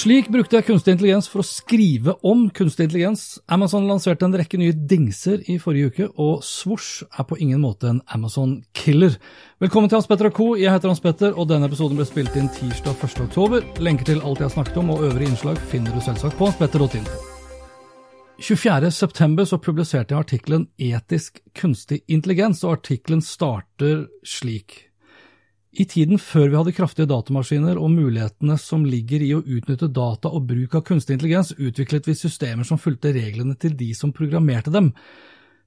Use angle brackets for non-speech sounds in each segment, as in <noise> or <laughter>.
Slik brukte jeg kunstig intelligens for å skrive om kunstig intelligens. Amazon lanserte en rekke nye dingser i forrige uke, og Svosj er på ingen måte en Amazon-killer. Velkommen til Hans Petter og co. Jeg heter Hans Petter, og denne episoden ble spilt inn tirsdag 1. oktober. Lenker til alt jeg har snakket om og øvrige innslag finner du selvsagt på hanspetter.info. 24.9 så publiserte jeg artikkelen Etisk kunstig intelligens, og artikkelen starter slik. I tiden før vi hadde kraftige datamaskiner og mulighetene som ligger i å utnytte data og bruk av kunstig intelligens, utviklet vi systemer som fulgte reglene til de som programmerte dem.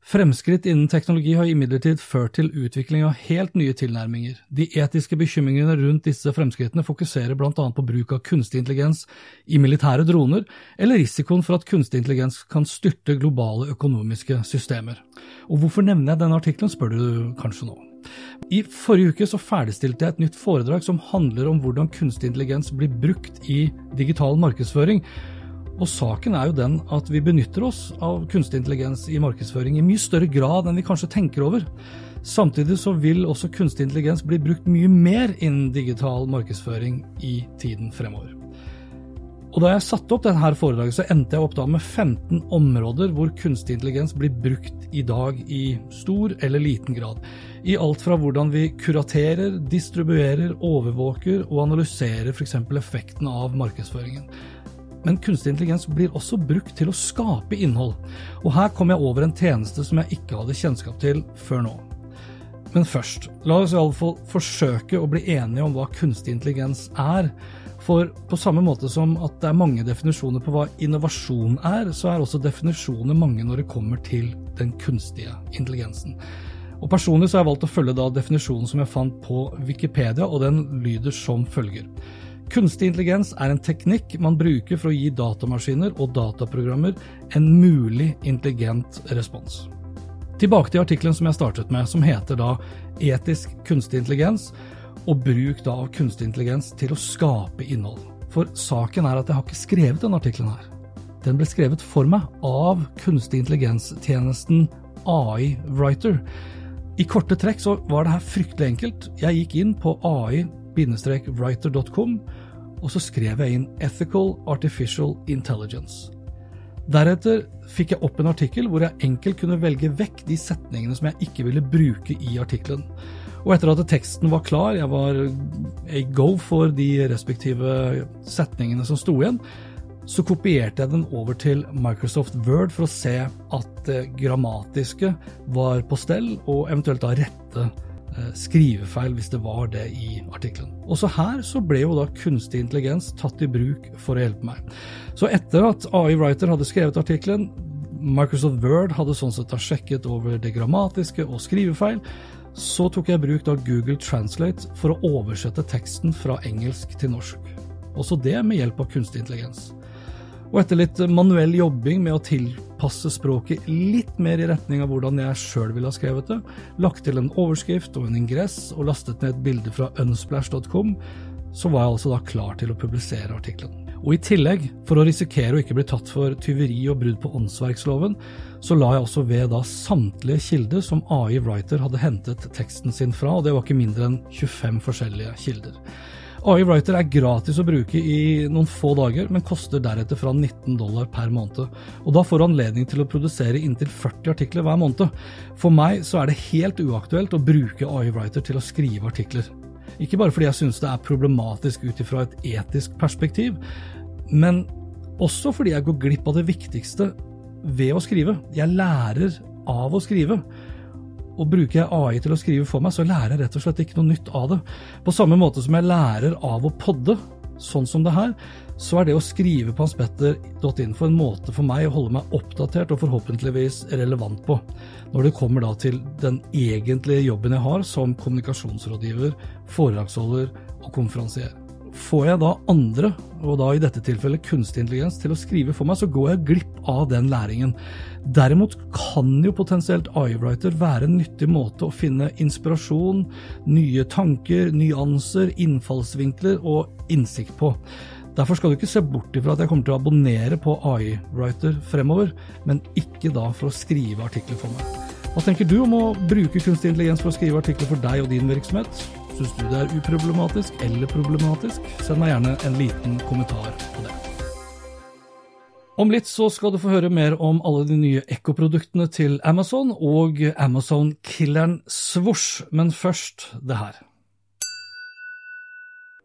Fremskritt innen teknologi har imidlertid ført til utvikling av helt nye tilnærminger. De etiske bekymringene rundt disse fremskrittene fokuserer annet på bruk av kunstig intelligens i militære droner, eller risikoen for at kunstig intelligens kan styrte globale økonomiske systemer. Og hvorfor nevner jeg denne artikkelen, spør du kanskje nå. I forrige uke så ferdigstilte jeg et nytt foredrag som handler om hvordan kunstig intelligens blir brukt i digital markedsføring. Og saken er jo den at vi benytter oss av kunstig intelligens i markedsføring i mye større grad enn vi kanskje tenker over. Samtidig så vil også kunstig intelligens bli brukt mye mer innen digital markedsføring i tiden fremover. Og Da jeg satte opp denne foredraget, så endte jeg opp da med 15 områder hvor kunstig intelligens blir brukt i dag i stor eller liten grad. I alt fra hvordan vi kuraterer, distribuerer, overvåker og analyserer f.eks. effekten av markedsføringen. Men kunstig intelligens blir også brukt til å skape innhold. Og her kom jeg over en tjeneste som jeg ikke hadde kjennskap til før nå. Men først, la oss iallfall forsøke å bli enige om hva kunstig intelligens er. For på samme måte som at det er mange definisjoner på hva innovasjon er, så er også definisjoner mange når det kommer til den kunstige intelligensen. Og Personlig så har jeg valgt å følge da definisjonen som jeg fant på Wikipedia, og den lyder som følger. Kunstig intelligens er en teknikk man bruker for å gi datamaskiner og dataprogrammer en mulig intelligent respons. Tilbake til artikkelen som jeg startet med, som heter da Etisk kunstig intelligens, og bruk da av kunstig intelligens til å skape innhold. For saken er at jeg har ikke skrevet denne artikkelen her. Den ble skrevet for meg av kunstig intelligens-tjenesten AI Writer. I korte trekk så var det her fryktelig enkelt. Jeg gikk inn på ai-writer.com, og så skrev jeg inn 'Ethical Artificial Intelligence'. Deretter fikk jeg opp en artikkel hvor jeg enkelt kunne velge vekk de setningene som jeg ikke ville bruke i artikkelen. Og etter at teksten var klar, jeg var a go for de respektive setningene som sto igjen, så kopierte jeg den over til Microsoft Word for å se at det grammatiske var på stell, og eventuelt da rette eh, skrivefeil hvis det var det i artikkelen. Også her så ble jo da kunstig intelligens tatt i bruk for å hjelpe meg. Så etter at AI Writer hadde skrevet artikkelen, Microsoft Word hadde sånn sett da sjekket over det grammatiske og skrivefeil, så tok jeg bruk av Google Translate for å oversette teksten fra engelsk til norsk. Også det med hjelp av kunstig intelligens. Og etter litt manuell jobbing med å tilpasse språket litt mer i retning av hvordan jeg sjøl ville ha skrevet det, lagt til en overskrift og en ingress og lastet ned et bilde fra unsplash.com, så var jeg altså da klar til å publisere artikkelen. Og i tillegg, for å risikere å ikke bli tatt for tyveri og brudd på åndsverksloven, så la jeg også ved da samtlige kilder som AI Writer hadde hentet teksten sin fra, og det var ikke mindre enn 25 forskjellige kilder. AI Writer er gratis å bruke i noen få dager, men koster deretter fra 19 dollar per måned. Og da får du anledning til å produsere inntil 40 artikler hver måned. For meg så er det helt uaktuelt å bruke AI Writer til å skrive artikler. Ikke bare fordi jeg synes det er problematisk ut ifra et etisk perspektiv, men Også fordi jeg går glipp av det viktigste ved å skrive. Jeg lærer av å skrive. Og bruker jeg AI til å skrive for meg, så lærer jeg rett og slett ikke noe nytt av det. På samme måte som jeg lærer av å podde, sånn som det her, så er det å skrive på hanspetter.info en måte for meg å holde meg oppdatert og forhåpentligvis relevant på, når det kommer da til den egentlige jobben jeg har som kommunikasjonsrådgiver, foredragsholder og konferansier. Får jeg da andre, og da i dette tilfellet kunstig intelligens, til å skrive for meg, så går jeg glipp av den læringen. Derimot kan jo potensielt AI-writer være en nyttig måte å finne inspirasjon, nye tanker, nyanser, innfallsvinkler og innsikt på. Derfor skal du ikke se bort ifra at jeg kommer til å abonnere på AI-writer fremover, men ikke da for å skrive artikler for meg. Hva tenker du om å bruke kunstig intelligens for å skrive artikler for deg og din virksomhet? Syns du det er uproblematisk eller problematisk? Send meg gjerne en liten kommentar på det. Om litt så skal du få høre mer om alle de nye Echo-produktene til Amazon og Amazon-killeren Svosj, men først det her.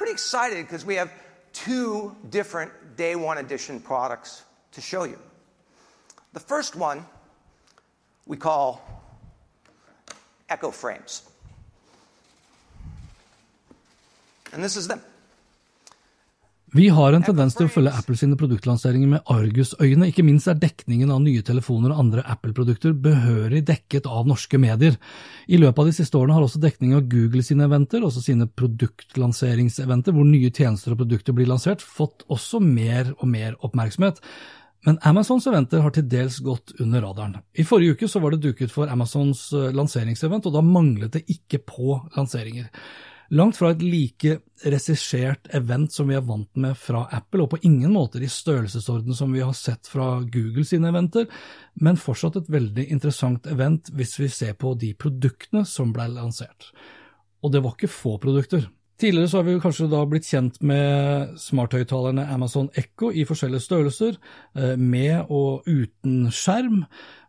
Pretty excited because we have two different day one edition products to show you. The first one we call Echo Frames. And this is them. Vi har en tendens til å følge Apple sine produktlanseringer med argusøyne. Ikke minst er dekningen av nye telefoner og andre Apple-produkter behørig dekket av norske medier. I løpet av de siste årene har også dekning av Google sine eventer, også sine produktlanseringseventer, hvor nye tjenester og produkter blir lansert, fått også mer og mer oppmerksomhet. Men Amazons eventer har til dels gått under radaren. I forrige uke så var det duket for Amazons eh, lanseringsevent, og da manglet det ikke på lanseringer. Langt fra et like regissert event som vi er vant med fra Apple, og på ingen måter i størrelsesorden som vi har sett fra Google sine eventer, men fortsatt et veldig interessant event hvis vi ser på de produktene som ble lansert. Og det var ikke få produkter. Tidligere så har vi kanskje da blitt kjent med smarthøyttalerne Amazon Echo i forskjellige størrelser, eh, med og uten skjerm,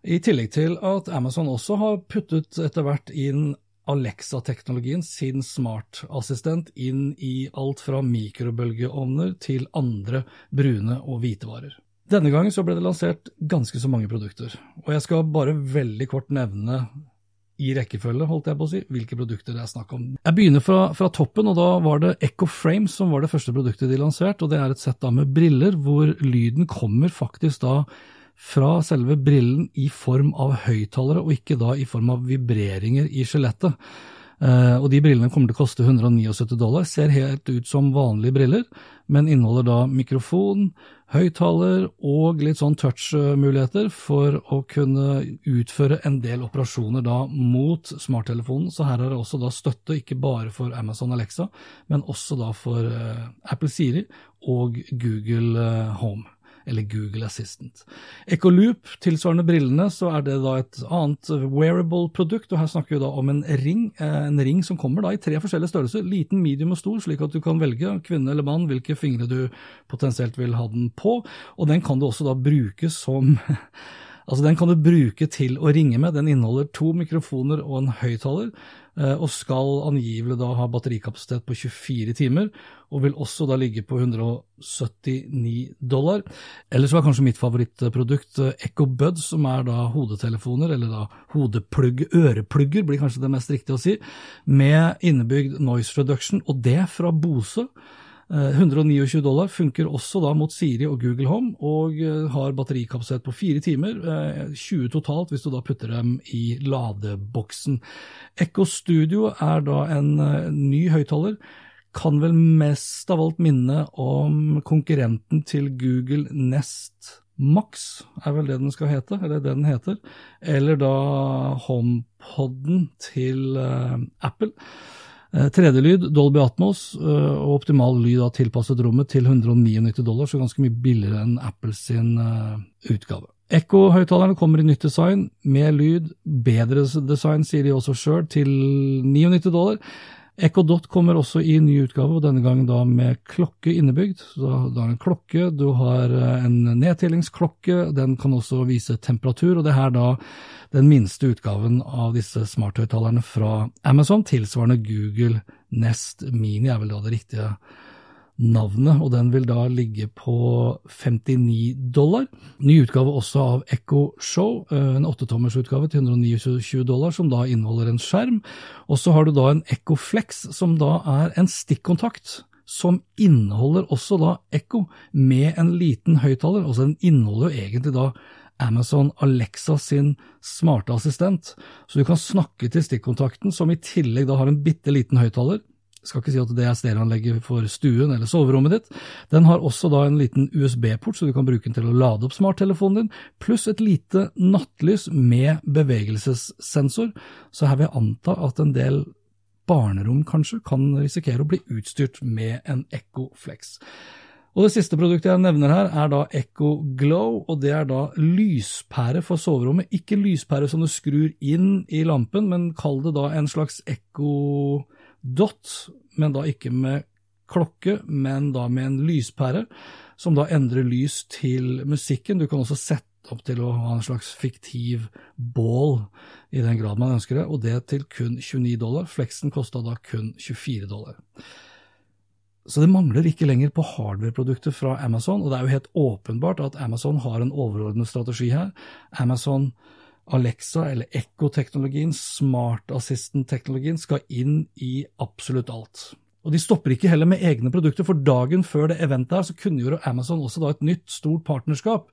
i tillegg til at Amazon også har puttet etter hvert inn Alexa-teknologien sin smartassistent inn i alt fra mikrobølgeovner til andre brune og hvite varer. Denne gangen så ble det lansert ganske så mange produkter, og jeg skal bare veldig kort nevne i rekkefølge, holdt jeg på å si, hvilke produkter det er snakk om. Jeg begynner fra, fra, toppen, og da var det Echo Frames som var det første produktet de lanserte, og det er et sett da med briller hvor lyden kommer faktisk da fra selve brillen i form av høyttalere, og ikke da i form av vibreringer i skjelettet. Uh, og de brillene kommer til å koste 179 dollar, ser helt ut som vanlige briller, men inneholder da mikrofon, høyttaler og litt sånn touch-muligheter for å kunne utføre en del operasjoner da mot smarttelefonen. Så her er det også da støtte ikke bare for Amazon Alexa, men også da for uh, Apple Siri og Google uh, Home eller Google Assistant. Ecoloop, tilsvarende brillene, så er det da et annet wearable-produkt, og her snakker vi da om en ring, eh, en ring som kommer da i tre forskjellige størrelser, liten, medium og stor, slik at du kan velge, kvinne eller mann, hvilke fingre du potensielt vil ha den på, og den kan du også da bruke som <laughs> Altså, den kan du bruke til å ringe med. Den inneholder to mikrofoner og en høyttaler. Eh, og skal angivelig da ha batterikapasitet på 24 timer, og vil også da ligge på 179 dollar. Ellers var kanskje mitt favorittprodukt eh, Echo Buds, som er da hodetelefoner, eller da hodeplugg, øreplugger blir kanskje det mest riktige å si, med innebygd noise reduction, og det fra Bose. 129 eh, dollar funker også da mot Siri og Google Home, og eh, har batterikapasitet på fire timer. 20 eh, totalt hvis du da putter dem i ladeboksen. Echo Studio er da en ny høyttaler. Kan vel mest av alt minne om konkurrenten til Google Nest Max, er vel det den skal hete, eller det den heter. Eller da HomePoden til Apple. 3D-lyd, Dolby Atmos og optimal lyd av tilpasset rommet til 199 dollar, så ganske mye billigere enn Apple sin utgave. Ekko-høyttalerne kommer i nytt design, med lyd, bedre design, sier de også sjøl, til 99 dollar. Echo Dot kommer også i ny utgave, og denne gangen da med klokke innebygd. Så du har en klokke, du har eh, en nedtellingsklokke, den kan også vise temperatur, og det er da den minste utgaven av disse smarthøyttalerne fra Amazon, tilsvarende Google Nest Mini er vel da det riktige navnet, og den vil da ligge på 59 dollar. Ny utgave også av Echo Show, eh, en åttetommersutgave til 129 dollar, som da inneholder en skjerm. Og så har du da en Echo Flex, som da er en stikkontakt. Som inneholder også da Echo med en liten høyttaler. Altså den inneholder jo egentlig da Amazon Alexa sin smarte assistent, så du kan snakke til stikkontakten, som i tillegg da har en bitte liten høyttaler skal ikke si at det er stereoanlegget for stuen eller soverommet ditt. Den har også da en liten USB-port, så du kan bruke den til å lade opp smarttelefonen din, pluss et lite nattlys med bevegelsessensor. Så her vil jeg anta at en del barnerom kanskje kan risikere å bli utstyrt med en Echo Flex. Og Det siste produktet jeg nevner her, er da Echo Glow, og det er da lyspære for soverommet. Ikke lyspære som du skrur inn i lampen, men kall det da en slags Echo dot, men da ikke med klokke, men da med en lyspære, som da endrer lys til musikken. Du kan også sette opp til å ha en slags fiktiv bål, i den grad man ønsker det, og det til kun 29 dollar. Flexen kosta da kun 24 dollar. Så det mangler ikke lenger på hardware-produkter fra Amazon, og det er jo helt åpenbart at Amazon har en overordnet strategi her. Amazon Alexa eller Ekko-teknologien, Smart Assistant-teknologien, skal inn i absolutt alt. Og De stopper ikke heller med egne produkter, for dagen før det eventet her, så kunngjorde Amazon også da et nytt, stort partnerskap.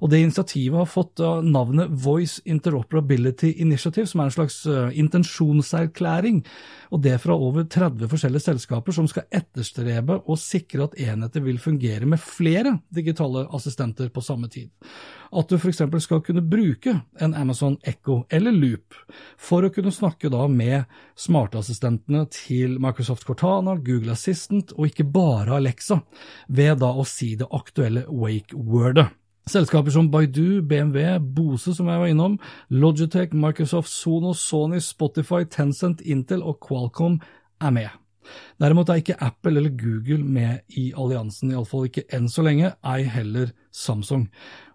Og Det initiativet har fått navnet Voice Interoperability Initiative, som er en slags uh, intensjonserklæring. Og det fra over 30 forskjellige selskaper som skal etterstrebe og sikre at enheter vil fungere med flere digitale assistenter på samme tid at du f.eks. skal kunne bruke en Amazon Echo eller Loop for å kunne snakke da med smartassistentene til Microsoft Cortana, Google Assistant og ikke bare Alexa, ved da å si det aktuelle wake-wordet. Selskaper som Baidu, BMW, Bose, som jeg var innom, Logitech, Microsoft, Sonos, Sony, Spotify, Tencent, Intel og Qualcomm er med. Derimot er ikke Apple eller Google med i alliansen, iallfall ikke enn så lenge, ei heller Samsung.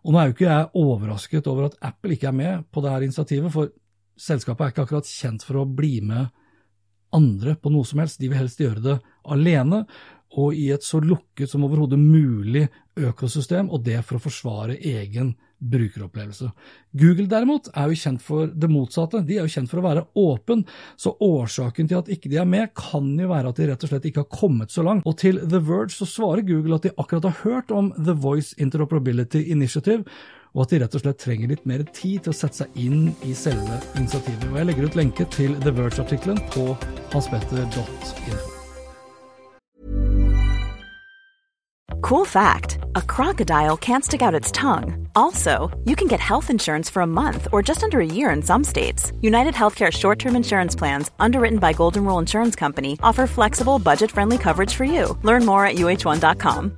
Og nå er jo ikke jeg overrasket over at Apple ikke er med på dette initiativet, for selskapet er ikke akkurat kjent for å bli med andre på noe som helst. De vil helst gjøre det alene, og i et så lukket som overhodet mulig økosystem, og det for å forsvare egen brukeropplevelse. Google derimot er jo kjent for det motsatte, de er jo kjent for å være åpen, så årsaken til at ikke de er med, kan jo være at de rett og slett ikke har kommet så langt. Og til The Verge så svarer Google at de akkurat har hørt om The Voice Interoperability Initiative, og at de rett og slett trenger litt mer tid til å sette seg inn i selve initiativet. Og Jeg legger ut lenke til The Verge-artikkelen på. Cool fact a crocodile can't stick out its tongue. Also, you can get health insurance for a month or just under a year in some states. United Healthcare short term insurance plans, underwritten by Golden Rule Insurance Company, offer flexible, budget friendly coverage for you. Learn more at uh1.com.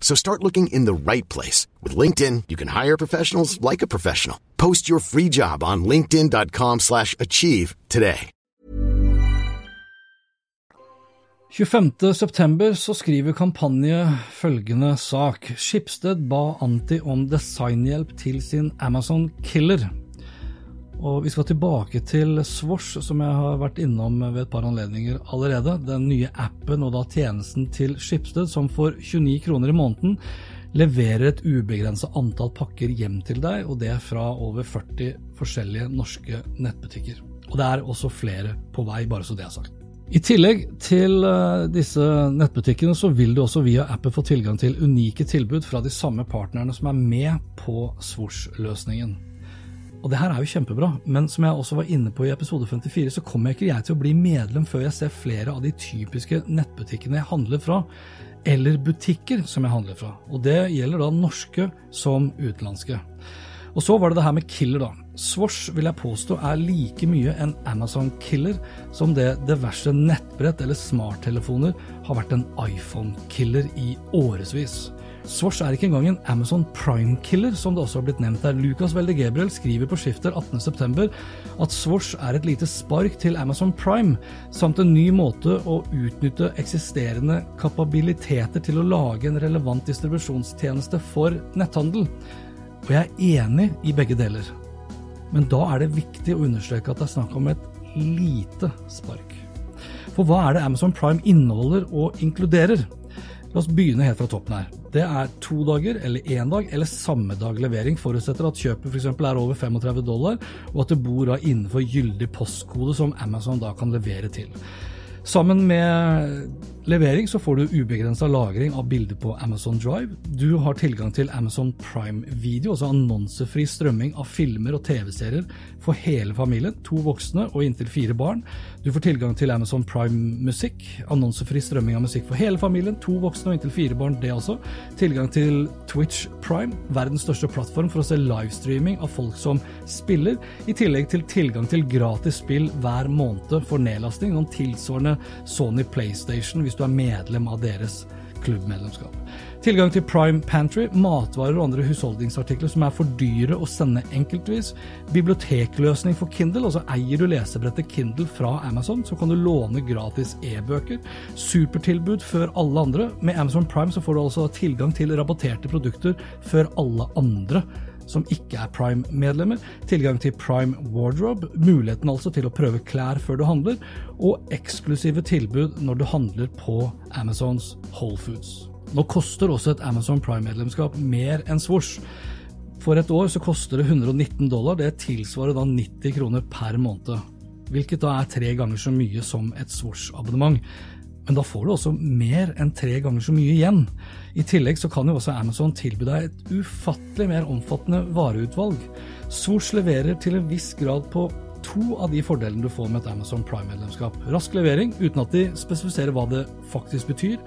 So start looking in the right place. With LinkedIn, you can hire professionals like a professional. Post your free job on linkedin.com slash achieve today. 25.9 så skriver kampanje følgende sak. Skipsted ba Anti om designhjelp til sin Amazon Killer. Og Vi skal tilbake til Svosh, som jeg har vært innom ved et par anledninger allerede. Den nye appen og da tjenesten til Skipsted, som for 29 kroner i måneden leverer et ubegrenset antall pakker hjem til deg, og det er fra over 40 forskjellige norske nettbutikker. Og det er også flere på vei, bare så det er sagt. I tillegg til eh, disse nettbutikkene, så vil du også via appen få tilgang til unike tilbud fra de samme partnerne som er med på Swoosh-løsningen. Og det her er jo kjempebra, men som jeg også var inne på i episode 54, så kommer ikke jeg til å bli medlem før jeg ser flere av de typiske nettbutikkene jeg handler fra, eller butikker som jeg handler fra. Og det gjelder da norske som utenlandske. Og så var det det her med killer, da. Swosh vil jeg påstå er like mye en Amazon-killer som det diverse nettbrett eller smarttelefoner har vært en iPhone-killer i årevis. Swosh er ikke engang en Amazon Prime-killer, som det også har blitt nevnt der. Lucas Welde Gabriel skriver på Skifter 18.9 at Swosh er et lite spark til Amazon Prime, samt en ny måte å utnytte eksisterende kapabiliteter til å lage en relevant distribusjonstjeneste for netthandel. Og jeg er enig i begge deler. Men da er det viktig å understreke at det er snakk om et lite spark. For hva er det Amazon Prime inneholder og inkluderer? La oss begynne helt fra toppen her. Det er to dager eller én dag eller samme dag levering, forutsetter at kjøpet f.eks. er over 35 dollar, og at det bor da innenfor gyldig postkode som Amazon da kan levere til. Sammen med levering så får du ubegrensa lagring av bilder på Amazon Drive. Du har tilgang til Amazon Prime Video, altså annonsefri strømming av filmer og TV-serier for hele familien, to voksne og inntil fire barn. Du får tilgang til Amazon Prime Musikk, annonsefri strømming av musikk for hele familien, to voksne og inntil fire barn, det også. Tilgang til Twitch Prime, verdens største plattform for å se livestreaming av folk som spiller, i tillegg til tilgang til gratis spill hver måned for nedlasting, noen tilsvarende Sony PlayStation hvis du er medlem av deres klubbmedlemskap. Tilgang til Prime Pantry, matvarer og andre husholdningsartikler som er for dyre å sende enkeltvis. Bibliotekløsning for Kindle, altså eier du lesebrettet Kindle fra Amazon, så kan du låne gratis e-bøker. Supertilbud før alle andre. Med Amazon Prime så får du altså tilgang til rabatterte produkter før alle andre som ikke er Prime-medlemmer, tilgang til Prime Wardrobe, muligheten altså til å prøve klær før du handler, og eksklusive tilbud når du handler på Amazons Whole Foods. Nå koster også et Amazon Prime-medlemskap mer enn Swoosh. For et år så koster det 119 dollar, det tilsvarer da 90 kroner per måned. Hvilket da er tre ganger så mye som et Swoosh-abonnement. Men da får du også mer enn tre ganger så mye igjen. I tillegg så kan jo også Amazon tilby deg et ufattelig mer omfattende vareutvalg. Swoosh leverer til en viss grad på to av de fordelene du får med et Amazon Prime-medlemskap. Rask levering, uten at de spesifiserer hva det faktisk betyr,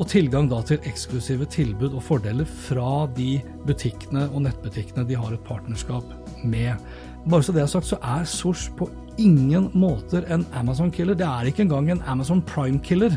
og tilgang da til eksklusive tilbud og fordeler fra de butikkene og nettbutikkene de har et partnerskap med. Bare så det er sagt, så er Source på ingen måter en Amazon-killer. Det er ikke engang en Amazon Prime-killer.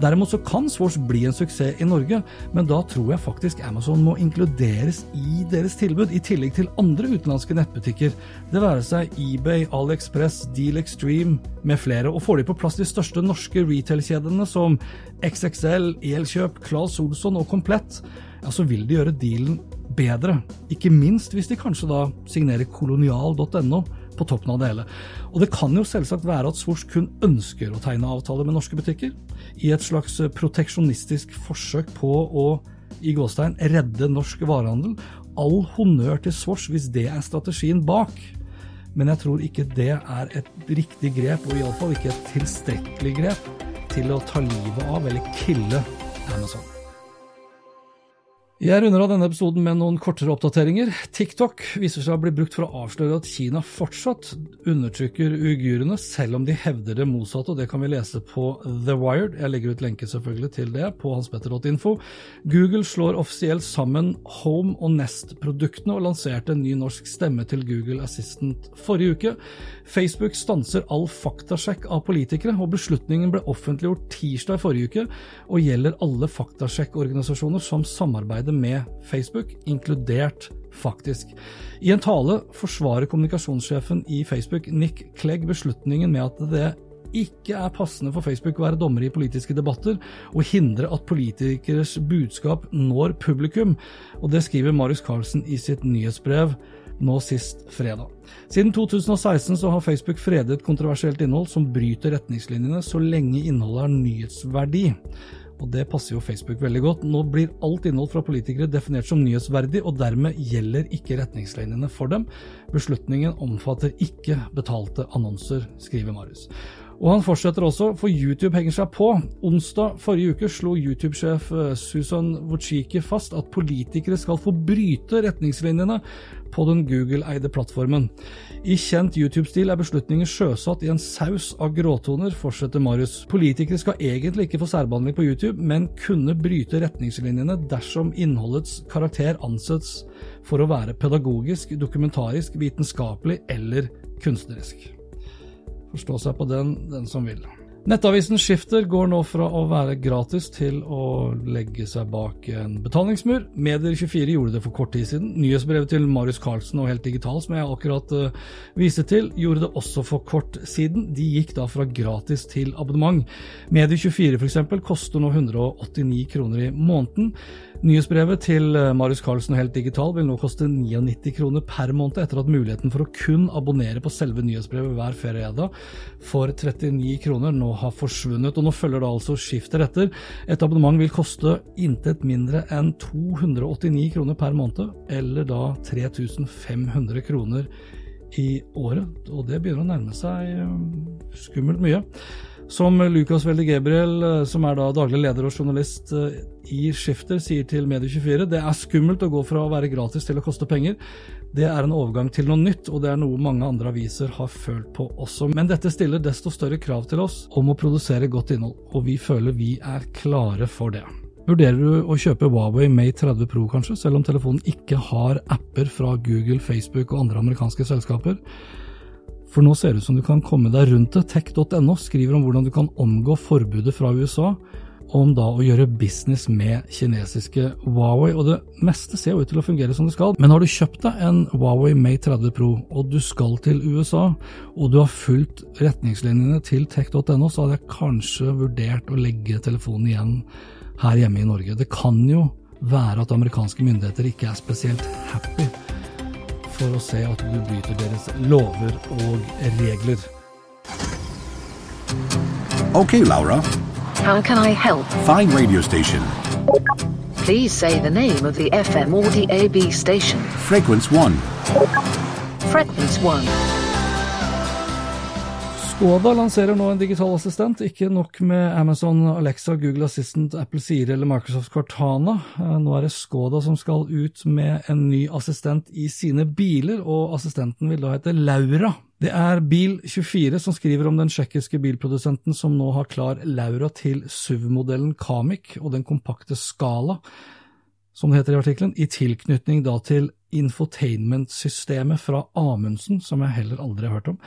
Derimot så kan Swords bli en suksess i Norge, men da tror jeg faktisk Amazon må inkluderes i deres tilbud, i tillegg til andre utenlandske nettbutikker. Det være seg eBay, AliExpress, Deal Extreme med flere. Og får de på plass de største norske retail-kjedene som XXL, Elkjøp, Claes Olsson og Komplett, ja, så vil de gjøre dealen bedre. Ikke minst hvis de kanskje da signerer kolonial.no på toppen av det hele. Og det kan jo selvsagt være at Swoosh kun ønsker å tegne avtaler med norske butikker, i et slags proteksjonistisk forsøk på å i gåstein redde norsk varehandel. All honnør til Swoosh hvis det er strategien bak. Men jeg tror ikke det er et riktig grep, og iallfall ikke et tilstrekkelig grep, til å ta livet av eller kille Amazon. Jeg runder av denne episoden med noen kortere oppdateringer. TikTok viser seg å bli brukt for å avsløre at Kina fortsatt undertrykker uigurene, selv om de hevder det motsatte, og det kan vi lese på The Wired. Jeg legger ut lenke selvfølgelig til det på hanspetter.info. Google slår offisielt sammen Home og Nest-produktene og lanserte en ny norsk stemme til Google Assistant forrige uke. Facebook stanser all faktasjekk av politikere, og beslutningen ble offentliggjort tirsdag forrige uke og gjelder alle faktasjekkorganisasjoner som samarbeider samarbeide med Facebook, inkludert faktisk. I en tale forsvarer kommunikasjonssjefen i Facebook, Nick Clegg, beslutningen med at det ikke er passende for Facebook å være dommer i politiske debatter og hindre at politikeres budskap når publikum, og det skriver Marius Carlsen i sitt nyhetsbrev nå sist fredag. Siden 2016 så har Facebook fredet kontroversielt innhold som bryter retningslinjene så lenge innholdet har nyhetsverdi og det passer jo Facebook veldig godt. Nå blir alt innhold fra politikere definert som nyhetsverdig, og dermed gjelder ikke retningslinjene for dem. Beslutningen omfatter ikke betalte annonser, skriver Marius. Og han fortsetter også, for YouTube henger seg på. Onsdag forrige uke slo YouTube-sjef eh, Susan Wojcicki fast at politikere skal få bryte retningslinjene på den Google-eide plattformen. I kjent YouTube-stil er beslutningen sjøsatt i en saus av gråtoner, fortsetter Marius. Politikere skal egentlig ikke få særbehandling på YouTube, men kunne bryte retningslinjene dersom innholdets karakter anses for å være pedagogisk, dokumentarisk, vitenskapelig eller kunstnerisk. Forstå seg på den, den som vil. Nettavisen Skifter går nå fra å være gratis til å legge seg bak en betalingsmur. Medier24 gjorde det for kort tid siden. Nyhetsbrevet til Marius Carlsen og Helt Digital, som jeg akkurat uh, viste til, gjorde det også for kort siden. De gikk da fra gratis til abonnement. Medier24 f.eks. koster nå 189 kroner i måneden. Nyhetsbrevet til eh, Marius Carlsen og Helt Digital vil nå koste 99 kroner per måned, etter at muligheten for å kun abonnere på selve nyhetsbrevet hver fredag for 39 kroner nå har forsvunnet. og Nå følger det altså skifter etter. Et abonnement vil koste intet mindre enn 289 kroner per måned, eller da 3500 kroner i året. Og det begynner å nærme seg eh, skummelt mye. Som Lukas Welde Gabriel, eh, som er da daglig leder og journalist eh, i Skifter, sier til Medie24, det er skummelt å gå fra å være gratis til å koste penger. Det er en overgang til noe nytt, og det er noe mange andre aviser har følt på også. Men dette stiller desto større krav til oss om å produsere godt innhold, og vi føler vi er klare for det. Vurderer du å kjøpe Huawei Mate 30 Pro kanskje, selv om telefonen ikke har apper fra Google, Facebook og andre amerikanske selskaper? For nå ser det ut som du kan komme deg rundt det. Tech.no skriver om hvordan du kan omgå forbudet fra USA om da å gjøre business med kinesiske Huawei, og det meste ser jo ut til å fungere som det skal. Men har du kjøpt deg en Huawei Mate 30 Pro, og du skal til USA, og du har fulgt retningslinjene til tech.no, så hadde jeg kanskje vurdert å legge telefonen igjen her hjemme i Norge. Det kan jo være at amerikanske myndigheter ikke er spesielt happy for å se at du bryter deres lover og regler. Okay, Laura. How can I help? Find radio station. Please say the name of the FM or DAB station. Frequency 1. Frequency 1. Skoda lanserer nå en digital assistent. Ikke nok med Amazon Alexa, Google Assistant, Apple Siri eller Microsoft Cortana. Eh, nå er det Skoda som skal ut med en ny assistent i sine biler, og assistenten vil da hete Laura. Det er Bil24 som skriver om den tsjekkiske bilprodusenten som nå har klar Laura til SUV-modellen Kamik og den kompakte Skala, som det heter i artikkelen, i tilknytning da til infotainment-systemet fra Amundsen, som jeg heller aldri har hørt om.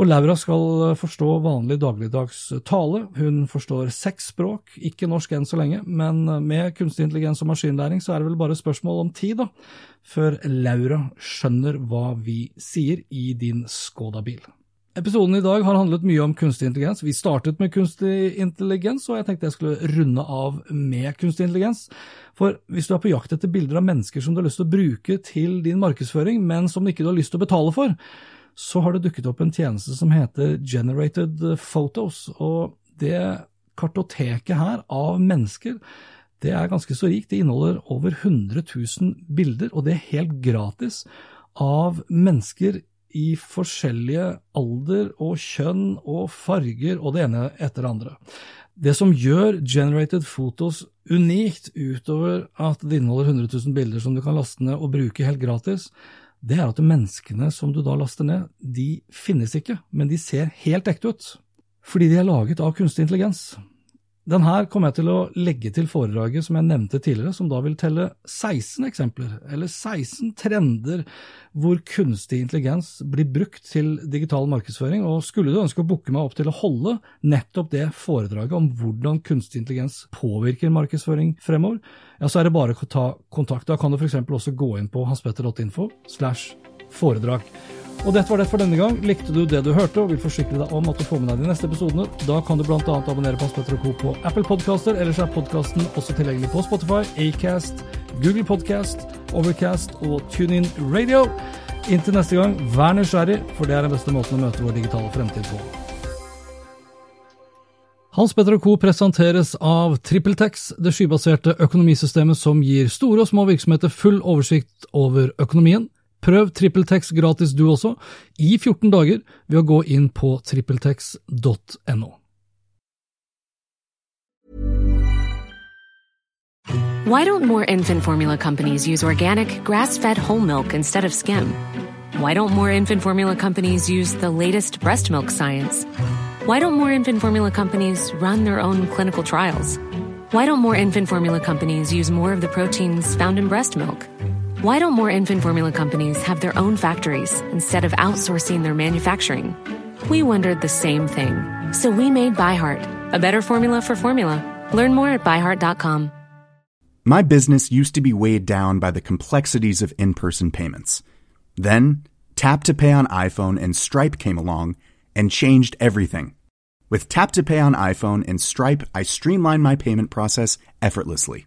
Og Laura skal forstå vanlig dagligdags tale. Hun forstår seks språk, ikke norsk enn så lenge, men med kunstig intelligens og maskinlæring så er det vel bare spørsmål om tid, da, før Laura skjønner hva vi sier i din Skoda-bil. Episoden i dag har handlet mye om kunstig intelligens. Vi startet med kunstig intelligens, og jeg tenkte jeg skulle runde av med kunstig intelligens. For hvis du er på jakt etter bilder av mennesker som du har lyst til å bruke til din markedsføring, men som du ikke har lyst til å betale for, så har det dukket opp en tjeneste som heter Generated Photos. Og det kartoteket her av mennesker, det er ganske så rikt. Det inneholder over 100 000 bilder, og det er helt gratis, av mennesker i forskjellige alder og kjønn og farger og det ene etter det andre. Det som gjør Generated Photos unikt, utover at det inneholder 100 000 bilder som du kan laste ned og bruke helt gratis, det er at menneskene som du da laster ned, de finnes ikke, men de ser helt ekte ut. Fordi de er laget av kunstig intelligens. Den her kommer jeg til å legge til foredraget som jeg nevnte tidligere, som da vil telle 16 eksempler, eller 16 trender hvor kunstig intelligens blir brukt til digital markedsføring, og skulle du ønske å booke meg opp til å holde nettopp det foredraget om hvordan kunstig intelligens påvirker markedsføring fremover, ja, så er det bare å ta kontakt. Da kan du f.eks. også gå inn på hanspetter.info slash foredrag. Og dette var det for denne gang. Likte du det du hørte og vil forsikre deg om at du får med deg de neste episodene, da kan du bl.a. abonnere på Hans Petter Co. på Apple Podcaster, ellers er podkasten også tilgjengelig på Spotify, Acast, Google Podcast, Overcast og TuneIn Radio. Inntil neste gang, vær nysgjerrig, for det er den beste måten å møte vår digitale fremtid på. Hans Petter Co. presenteres av TrippelTex, det skybaserte økonomisystemet som gir store og små virksomheter full oversikt over økonomien. Prøv TrippelTex gratis du også, i 14 dager, ved å gå inn på trippeltex.no. Why don't more infant formula companies use organic, grass fed whole milk instead of skim? Why don't more infant formula companies use the latest breast milk science? Why don't more infant formula companies run their own clinical trials? Why don't more infant formula companies use more of the proteins found in breast milk? Why don't more infant formula companies have their own factories instead of outsourcing their manufacturing? We wondered the same thing. So we made ByHeart, a better formula for formula. Learn more at byheart.com. My business used to be weighed down by the complexities of in person payments. Then, Tap to Pay on iPhone and Stripe came along and changed everything. With Tap to Pay on iPhone and Stripe, I streamlined my payment process effortlessly.